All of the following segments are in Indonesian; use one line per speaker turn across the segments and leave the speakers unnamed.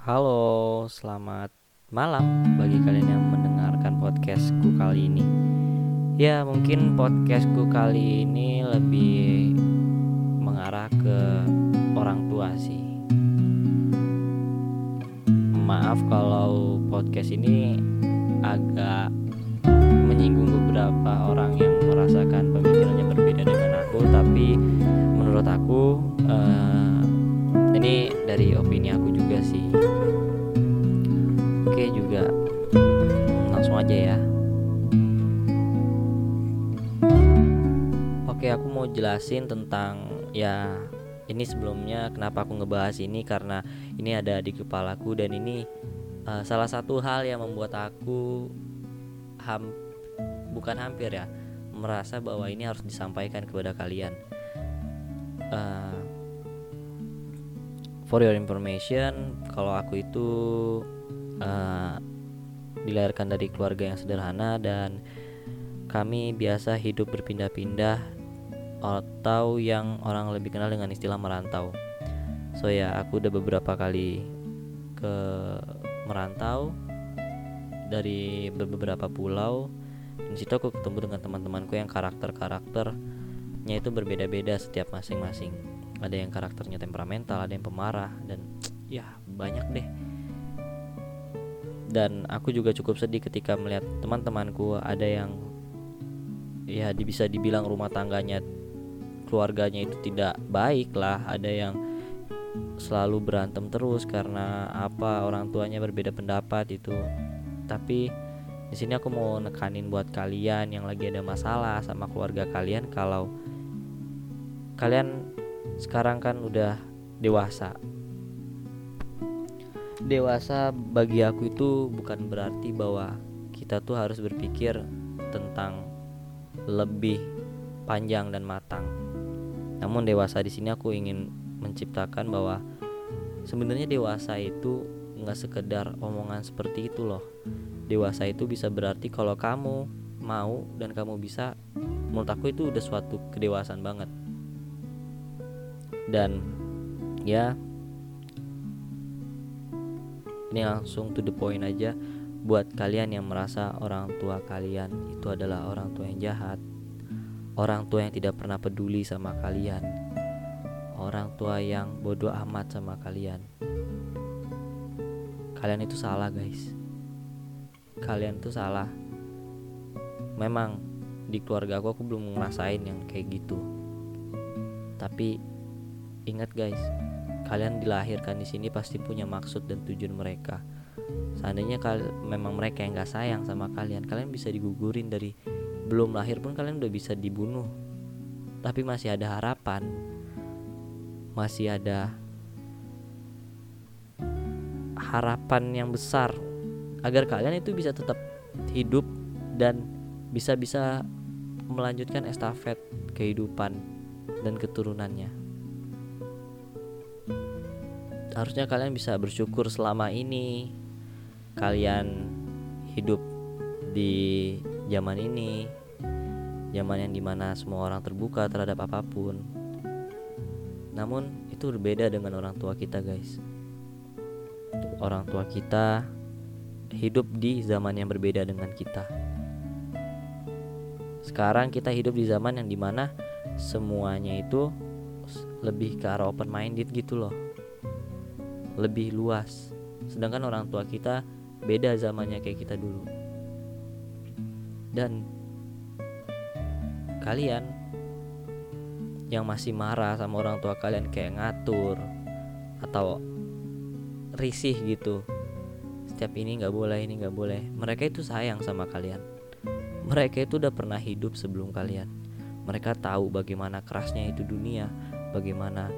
Halo, selamat malam bagi kalian yang mendengarkan podcastku kali ini. Ya, mungkin podcastku kali ini lebih mengarah ke orang tua sih. Maaf kalau podcast ini agak menyinggung beberapa orang yang merasakan pemikirannya berbeda dengan aku, tapi dari opini aku juga sih. Oke juga langsung aja ya. Oke aku mau jelasin tentang ya ini sebelumnya kenapa aku ngebahas ini karena ini ada di kepalaku dan ini uh, salah satu hal yang membuat aku ham bukan hampir ya merasa bahwa ini harus disampaikan kepada kalian. Uh, for your information kalau aku itu uh, dilahirkan dari keluarga yang sederhana dan kami biasa hidup berpindah-pindah atau yang orang lebih kenal dengan istilah merantau. So ya, aku udah beberapa kali ke merantau dari beberapa pulau. Di situ aku ketemu dengan teman-temanku yang karakter-karakternya itu berbeda-beda setiap masing-masing ada yang karakternya temperamental ada yang pemarah dan ya banyak deh. Dan aku juga cukup sedih ketika melihat teman-temanku ada yang ya bisa dibilang rumah tangganya keluarganya itu tidak baik lah. Ada yang selalu berantem terus karena apa orang tuanya berbeda pendapat itu. Tapi di sini aku mau nekanin buat kalian yang lagi ada masalah sama keluarga kalian kalau kalian sekarang kan udah dewasa dewasa bagi aku itu bukan berarti bahwa kita tuh harus berpikir tentang lebih panjang dan matang. Namun dewasa di sini aku ingin menciptakan bahwa sebenarnya dewasa itu nggak sekedar omongan seperti itu loh. Dewasa itu bisa berarti kalau kamu mau dan kamu bisa, menurut aku itu udah suatu kedewasaan banget dan ya ini langsung to the point aja. Buat kalian yang merasa orang tua kalian itu adalah orang tua yang jahat orang tua yang tidak pernah peduli sama kalian orang tua yang bodoh amat sama kalian kalian itu salah guys. Kalian itu salah. Memang di keluarga aku aku belum ngerasain yang kayak gitu. Tapi Ingat guys, kalian dilahirkan di sini pasti punya maksud dan tujuan mereka. Seandainya kal memang mereka yang gak sayang sama kalian, kalian bisa digugurin dari belum lahir pun kalian udah bisa dibunuh. Tapi masih ada harapan, masih ada harapan yang besar agar kalian itu bisa tetap hidup dan bisa-bisa melanjutkan estafet kehidupan dan keturunannya harusnya kalian bisa bersyukur selama ini kalian hidup di zaman ini zaman yang di mana semua orang terbuka terhadap apa pun. Namun itu berbeda dengan orang tua kita guys. Orang tua kita hidup di zaman yang berbeda dengan kita. Sekarang kita hidup di zaman yang di mana semuanya itu lebih ke arah open minded gitu loh lebih luas. Sedangkan orang tua kita beda zamannya kayak kita dulu. Dan kalian yang masih marah sama orang tua kalian kayak ngatur atau risih gitu setiap ini nggak boleh ini nggak boleh mereka itu sayang sama kalian. Mereka itu udah pernah hidup sebelum kalian. Mereka tahu bagaimana kerasnya itu dunia bagaimana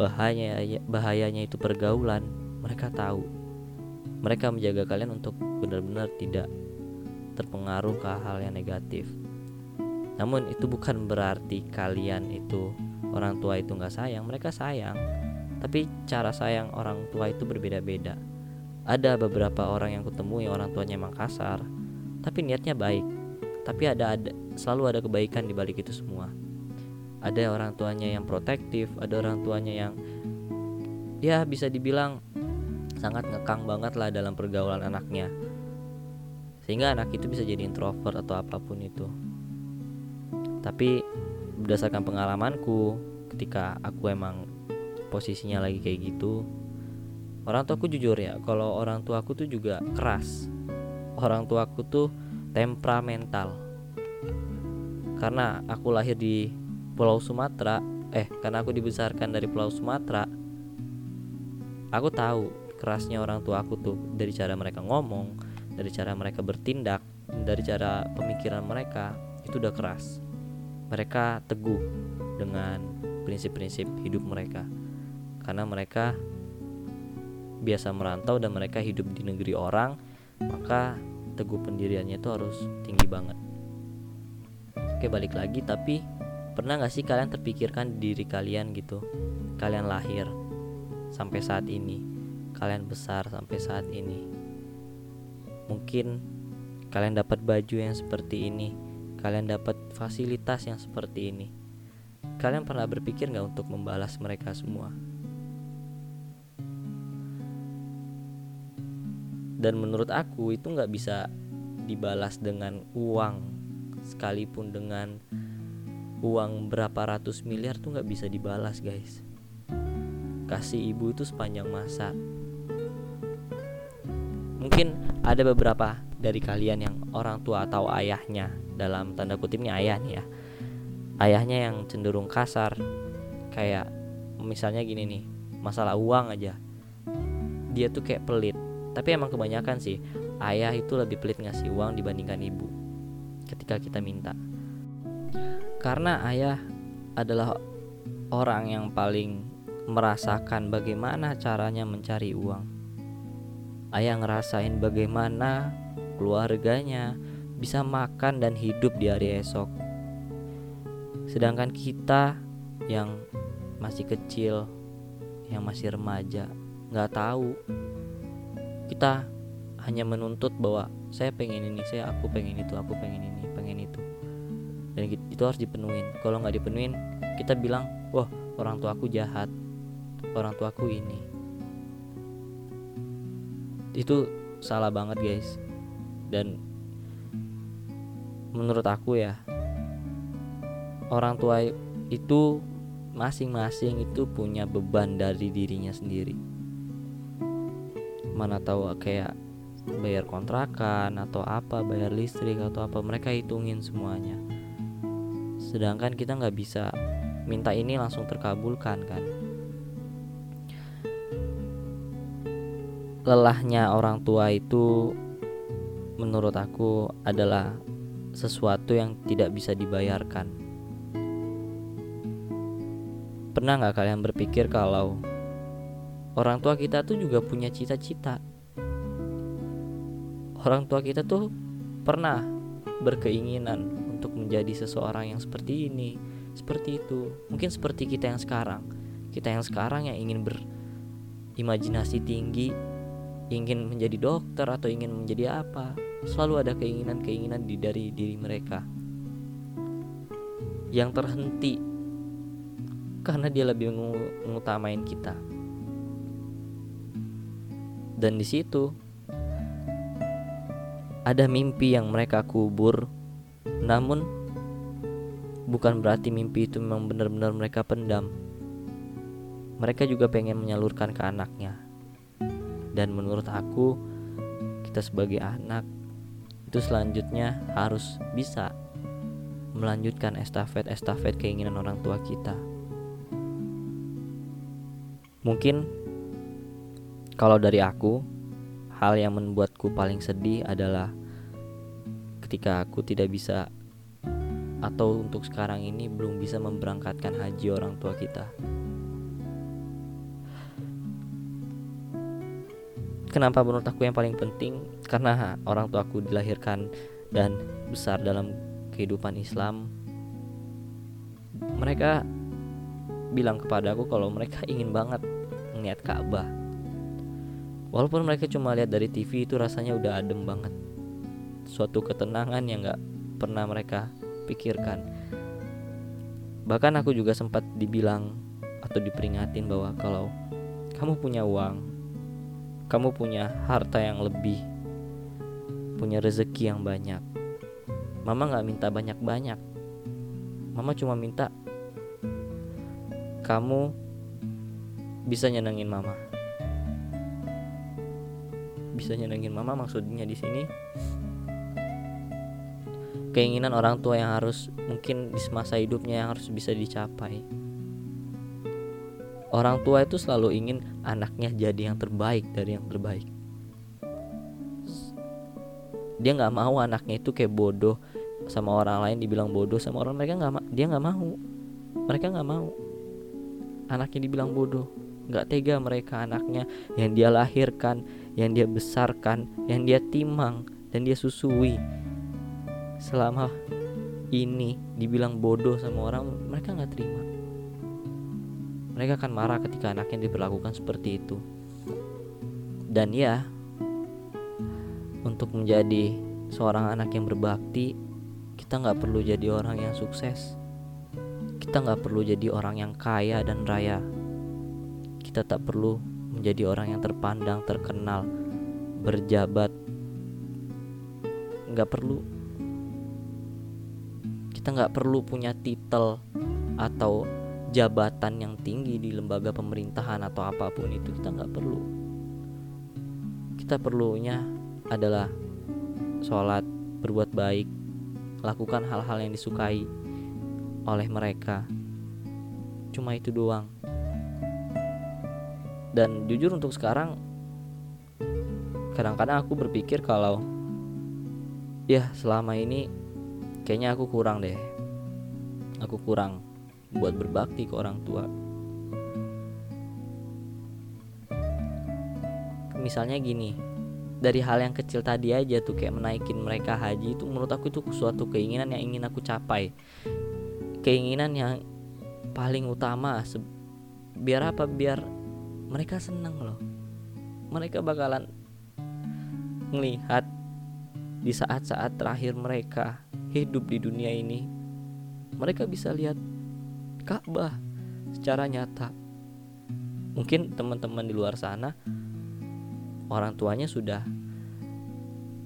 bahayanya bahayanya itu pergaulan mereka tahu. Mereka menjaga kalian untuk benar-benar tidak terpengaruh ke hal yang negatif. Namun itu bukan berarti kalian itu orang tua itu nggak sayang mereka sayang. Tapi cara sayang orang tua itu berbeda-beda. Ada beberapa orang yang kutemu yang orang tuanya emang kasar tapi niatnya baik. Tapi ada ada selalu ada kebaikan di balik itu semua ada orang tuanya yang protektif ada orang tuanya yang ya bisa dibilang sangat ngekang banget lah dalam pergaulan anaknya. Sehingga anak itu bisa jadi introvert atau apa pun itu. Tapi berdasarkan pengalamanku ketika aku emang posisinya lagi kayak gitu orang tua aku jujur ya kalau orang tua aku tuh juga keras. Orang tua aku tuh temperamental. Karena aku lahir di Pulau Sumatera eh karena aku dibesarkan dari Pulau Sumatera aku tahu kerasnya orang tua aku tuh dari cara mereka ngomong dari cara mereka bertindak dari cara pemikiran mereka itu udah keras. Mereka teguh dengan prinsip-prinsip hidup mereka karena mereka biasa merantau dan mereka hidup di negeri orang maka teguh pendiriannya itu harus tinggi banget. Oke balik lagi tapi pernah gak sih kalian terpikirkan diri kalian gitu? Kalian lahir sampai saat ini kalian besar sampai saat ini. Mungkin kalian dapat baju yang seperti ini kalian dapat fasilitas yang seperti ini. Kalian pernah berpikir nggak untuk membalas mereka semua? Dan menurut aku itu nggak bisa dibalas dengan uang sekalipun dengan uang berapa ratus miliar tuh nggak bisa dibalas guys. Kasih ibu itu sepanjang masa. Mungkin ada beberapa dari kalian yang orang tua atau ayahnya dalam tanda kutipnya ayah nih ya. Ayahnya yang cenderung kasar kayak misalnya gini nih masalah uang aja. Dia tuh kayak pelit. Tapi emang kebanyakan sih ayah itu lebih pelit ngasih uang dibandingkan ibu ketika kita minta karena ayah adalah orang yang paling merasakan bagaimana caranya mencari uang. Ayah ngerasain bagaimana keluarganya bisa makan dan hidup di hari esok. Sedangkan kita yang masih kecil yang masih remaja nggak tahu. Kita hanya menuntut bahwa saya pengen ini saya aku pengen itu aku pengen ini pengen itu. Dan itu harus dipenuhin. Kalau nggak dipenuhin kita bilang wah orang tua aku jahat. Orang tua aku ini. Itu salah banget guys. Dan menurut aku ya orang tua itu masing-masing itu punya beban dari dirinya sendiri. Mana tahu kayak bayar kontrakan atau apa bayar listrik atau apa mereka hitungin semuanya sedangkan kita nggak bisa minta ini langsung terkabulkan kan? Lelahnya orang tua itu menurut aku adalah sesuatu yang tidak bisa dibayarkan. Pernah nggak kalian berpikir kalau orang tua kita tuh juga punya cita-cita? Orang tua kita tuh pernah berkeinginan menjadi seseorang yang seperti ini seperti itu. Mungkin seperti kita yang sekarang. Kita yang sekarang yang ingin berimajinasi tinggi ingin menjadi dokter atau ingin menjadi apa selalu ada keinginan-keinginan di dari diri mereka. Yang terhenti karena dia lebih mengutamain kita. Dan di situ ada mimpi yang mereka kubur namun bukan berarti mimpi itu memang benar-benar mereka pendam. Mereka juga pengen menyalurkan ke anaknya. Dan menurut aku kita sebagai anak itu selanjutnya harus bisa melanjutkan estafet-estafet keinginan orang tua kita. Mungkin kalau dari aku, hal yang membuatku paling sedih adalah ketika aku tidak bisa atau untuk sekarang ini belum bisa memberangkatkan haji orang tua kita. Kenapa menurut aku yang paling penting? Karena orang tua aku dilahirkan dan besar dalam kehidupan Islam. Mereka bilang kepada aku kalau mereka ingin banget melihat Ka'bah Walaupun mereka cuma lihat dari TV itu rasanya udah adem banget. Suatu ketenangan yang gak pernah mereka pikirkan. Bahkan aku juga sempat dibilang atau diperingatin bahwa kalau kamu punya uang, kamu punya harta yang lebih punya rezeki yang banyak mama nggak minta banyak-banyak mama cuma minta kamu bisa nyenengin mama bisa nyenengin mama maksudnya di sini keinginan orang tua yang harus mungkin di masa hidupnya yang harus bisa dicapai. Orang tua itu selalu ingin anaknya jadi yang terbaik dari yang terbaik. Dia nggak mau anaknya itu kayak bodoh sama orang lain dibilang bodoh sama orang mereka nggak dia nggak mau. Mereka nggak mau. Anaknya dibilang bodoh. Nggak tega mereka anaknya yang dia lahirkan yang dia besarkan yang dia timang dan dia susui selama ini dibilang bodoh sama orang mereka nggak terima mereka akan marah ketika anaknya diperlakukan seperti itu. Dan ya, untuk menjadi seorang anak yang berbakti, kita nggak perlu jadi orang yang sukses. Kita nggak perlu jadi orang yang kaya dan raya. Kita tak perlu menjadi orang yang terpandang, terkenal, berjabat. Nggak perlu. Kita nggak perlu punya titel atau jabatan yang tinggi di lembaga pemerintahan atau apa pun itu kita nggak perlu. Kita perlunya adalah sholat berbuat baik lakukan hal-hal yang disukai oleh mereka. Cuma itu doang. Dan jujur untuk sekarang kadang-kadang aku berpikir kalau ya selama ini kayaknya aku kurang deh aku kurang buat berbakti ke orang tua. Misalnya gini, dari hal yang kecil tadi aja tuh kayak menaikin mereka haji itu menurut aku itu suatu keinginan yang ingin aku capai. Keinginan yang paling utama biar apa? Biar mereka senang loh. Mereka bakalan melihat di saat-saat terakhir mereka hidup di dunia ini. Mereka bisa lihat Ka'bah secara nyata. Mungkin teman-teman di luar sana orang tuanya sudah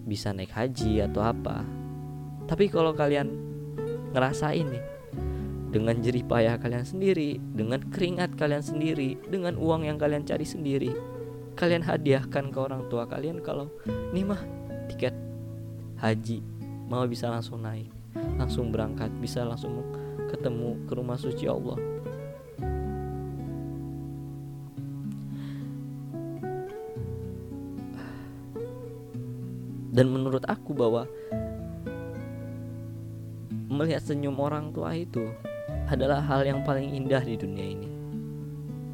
bisa naik haji atau apa. Tapi kalau kalian ngerasain nih dengan jerih payah kalian sendiri, dengan keringat kalian sendiri, dengan uang yang kalian cari sendiri, kalian hadiahkan ke orang tua kalian kalau nih mah tiket haji mau bisa langsung naik, langsung berangkat, bisa langsung ketemu ke rumah suci Allah. Dan menurut aku bahwa melihat senyum orang tua itu adalah hal yang paling indah di dunia ini.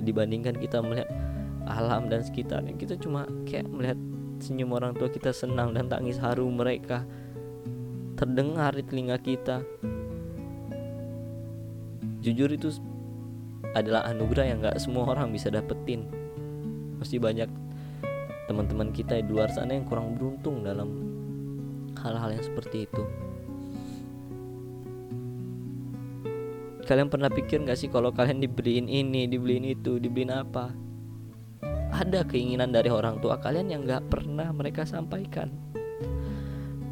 Dibandingkan kita melihat alam dan sekitarnya, kita cuma kayak melihat senyum orang tua kita senang dan tangis haru mereka terdengar di telinga kita. Jujur itu adalah anugerah yang gak semua orang bisa dapetin. Pasti banyak teman-teman kita di luar sana yang kurang beruntung dalam hal-hal yang seperti itu. Kalian pernah pikir gak sih kalau kalian dibeliin ini dibeliin itu dibeliin apa? Ada keinginan dari orang tua kalian yang gak pernah mereka sampaikan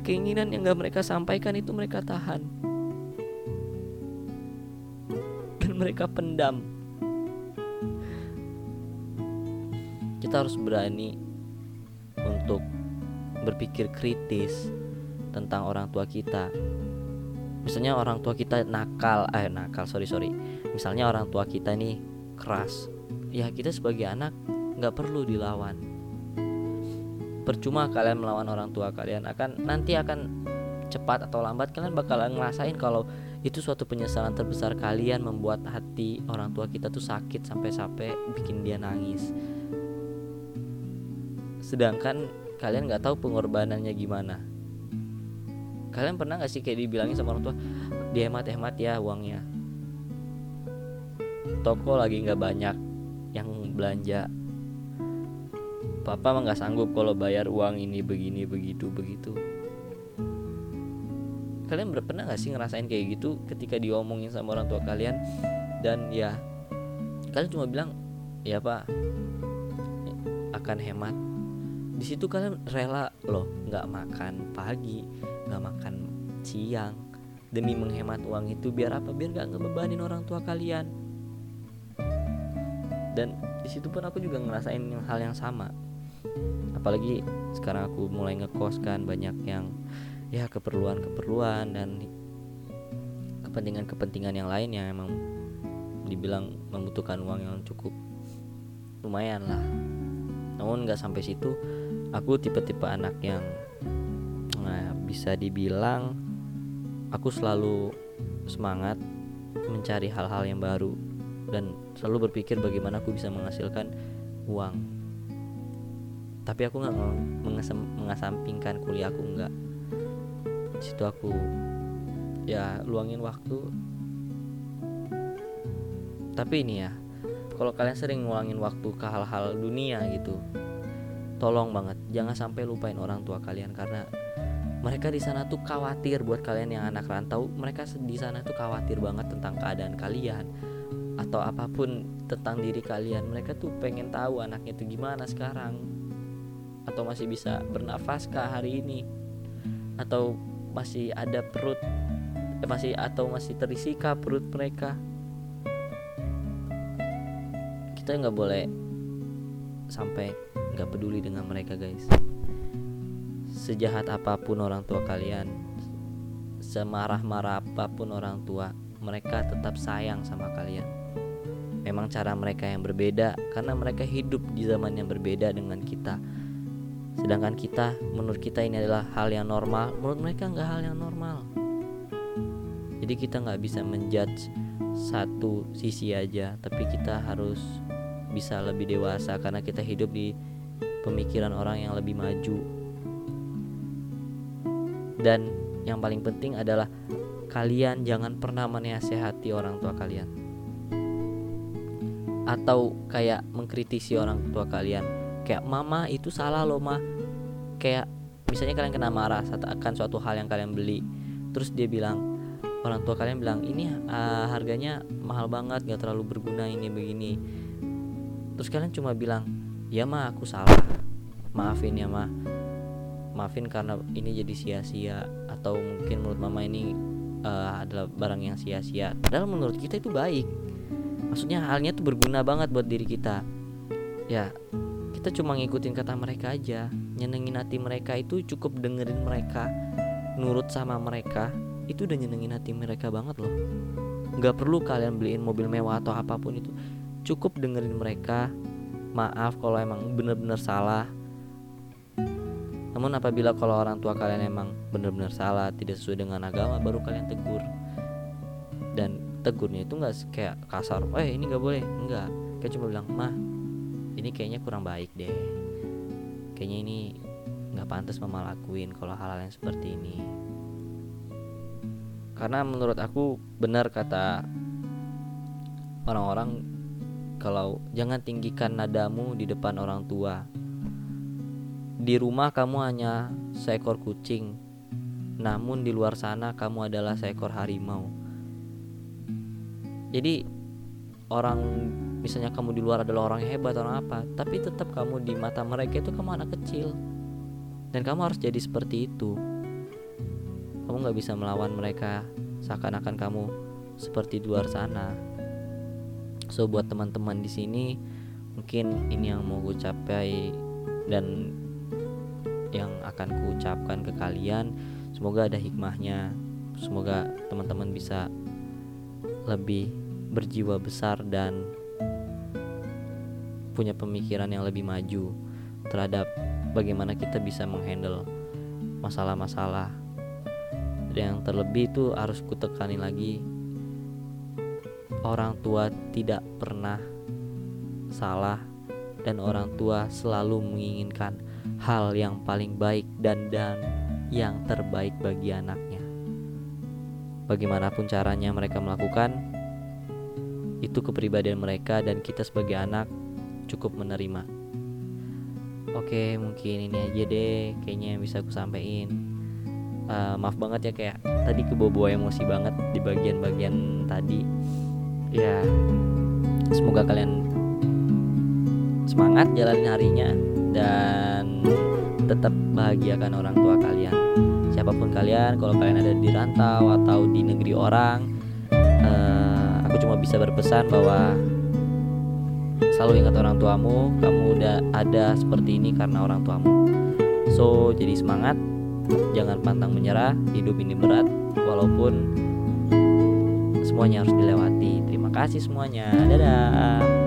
keinginan yang gak mereka sampaikan itu mereka tahan mereka pendam. Kita harus berani untuk berpikir kritis tentang orang tua kita. Misalnya orang tua kita nakal, eh nakal, sorry sorry. Misalnya orang tua kita nih keras, ya kita sebagai anak nggak perlu dilawan. Percuma kalian melawan orang tua kalian akan nanti akan cepat atau lambat kalian bakalan ngerasain kalau itu suatu penyesalan terbesar kalian membuat hati orang tua kita tuh sakit sampai-sampai bikin dia nangis. Sedangkan kalian nggak tahu pengorbanannya gimana. Kalian pernah nggak sih kayak dibilangin sama orang tua dihemat-hemat ya uangnya. Toko lagi nggak banyak yang belanja papa mah nggak sanggup kalau bayar uang ini begini begitu begitu. Kalian pernah gak sih ngerasain kayak gitu ketika diomongin sama orang tua kalian? Dan ya kalian cuma bilang ya pak akan hemat. Di situ kalian rela loh nggak makan pagi nggak makan siang demi menghemat uang itu biar apa? Biar nggak ngebebanin orang tua kalian. Dan di situ pun aku juga ngerasain hal yang sama apalagi sekarang aku mulai ngekos kan banyak yang ya keperluan-keperluan dan kepentingan-kepentingan yang lain yang emang dibilang membutuhkan uang yang cukup lumayan lah. Namun nggak sampai situ aku tipe-tipe anak yang nah, bisa dibilang aku selalu semangat mencari hal-hal yang baru dan selalu berpikir bagaimana aku bisa menghasilkan uang tapi aku nggak mengasampingkan kuliah aku nggak. Situ aku ya luangin waktu. Tapi ini ya kalau kalian sering ngulangin waktu ke hal-hal dunia gitu tolong banget jangan sampai lupain orang tua kalian. Karena mereka di sana tuh khawatir buat kalian yang anak rantau. Mereka di sana tuh khawatir banget tentang keadaan kalian atau apa pun tentang diri kalian. Mereka tuh pengen tahu anaknya tuh gimana sekarang atau masih bisa bernafas kah hari ini? Atau masih ada perut eh, masih atau masih terisi kah perut mereka? Kita nggak boleh sampai gak peduli dengan mereka guys. Sejahat apa pun orang tua kalian semarah-marah apa pun orang tua mereka tetap sayang sama kalian. Memang cara mereka yang berbeda karena mereka hidup di zaman yang berbeda dengan kita sedangkan kita menurut kita ini adalah hal yang normal. Menurut mereka nggak hal yang normal. Jadi kita nggak bisa menjudge satu sisi aja tapi kita harus bisa lebih dewasa karena kita hidup di pemikiran orang yang lebih maju. Dan yang paling penting adalah kalian jangan pernah menasehati orang tua kalian. Atau kayak mengkritisi orang tua kalian kayak mama itu salah loh mah kayak misalnya kalian kena marah saat akan suatu hal yang kalian beli. Terus dia bilang orang tua kalian bilang ini uh, harganya mahal banget gak terlalu berguna ini begini. Terus kalian cuma bilang ya mah aku salah. Maafin ya mah maafin karena ini jadi sia-sia atau mungkin menurut mama ini uh, adalah barang yang sia-sia. Padahal menurut kita itu baik. Maksudnya halnya tuh berguna banget buat diri kita. Ya kita cuma ngikutin kata mereka aja. Nyenengin hati mereka itu cukup dengerin mereka nurut sama mereka itu udah nyenengin hati mereka banget loh. Nggak perlu kalian beliin mobil mewah atau apa pun itu. Cukup dengerin mereka maaf kalau emang bener-bener salah. Namun apabila kalau orang tua kalian emang bener-bener salah tidak sesuai dengan agama baru kalian tegur. Dan tegurnya itu nggak kayak kasar eh ini nggak boleh. Nggak. Kayak cuma bilang mah ini kayaknya kurang baik deh kayaknya ini nggak pantas mama lakuin kalau hal-hal yang seperti ini karena menurut aku benar kata orang-orang kalau jangan tinggikan nadamu di depan orang tua. Di rumah kamu hanya seekor kucing, namun di luar sana kamu adalah seekor harimau. Jadi orang misalnya kamu di luar adalah orang yang hebat orang apa, tapi tetap kamu di mata mereka itu kamu anak kecil. Dan kamu harus jadi seperti itu. Kamu nggak bisa melawan mereka seakan-akan kamu seperti di luar sana so buat teman-teman di sini mungkin ini yang mau gue capai dan yang akan ku ucapkan ke kalian semoga ada hikmahnya semoga teman-teman bisa lebih berjiwa besar dan punya pemikiran yang lebih maju terhadap bagaimana kita bisa menghandle masalah-masalah yang terlebih itu harus kutekani lagi orang tua tidak pernah salah dan orang tua selalu menginginkan hal yang paling baik dan dan yang terbaik bagi anaknya. Bagaimanapun caranya mereka melakukan itu kepribadian mereka dan kita sebagai anak cukup menerima. Oke, mungkin ini aja deh kayaknya yang bisa aku sampaikan. Uh, maaf banget ya kayak tadi kebobo emosi banget di bagian-bagian tadi ya semoga kalian semangat jalanin harinya dan tetap bahagiakan orang tua kalian siapa pun kalian kalau kalian ada di rantau atau di negeri orang uh, aku cuma bisa berpesan bahwa selalu ingat orang tuamu kamu udah ada seperti ini karena orang tuamu. So jadi semangat. Jangan pantang menyerah hidup ini berat walaupun semuanya harus dilewati. Terima kasih semuanya. Dadah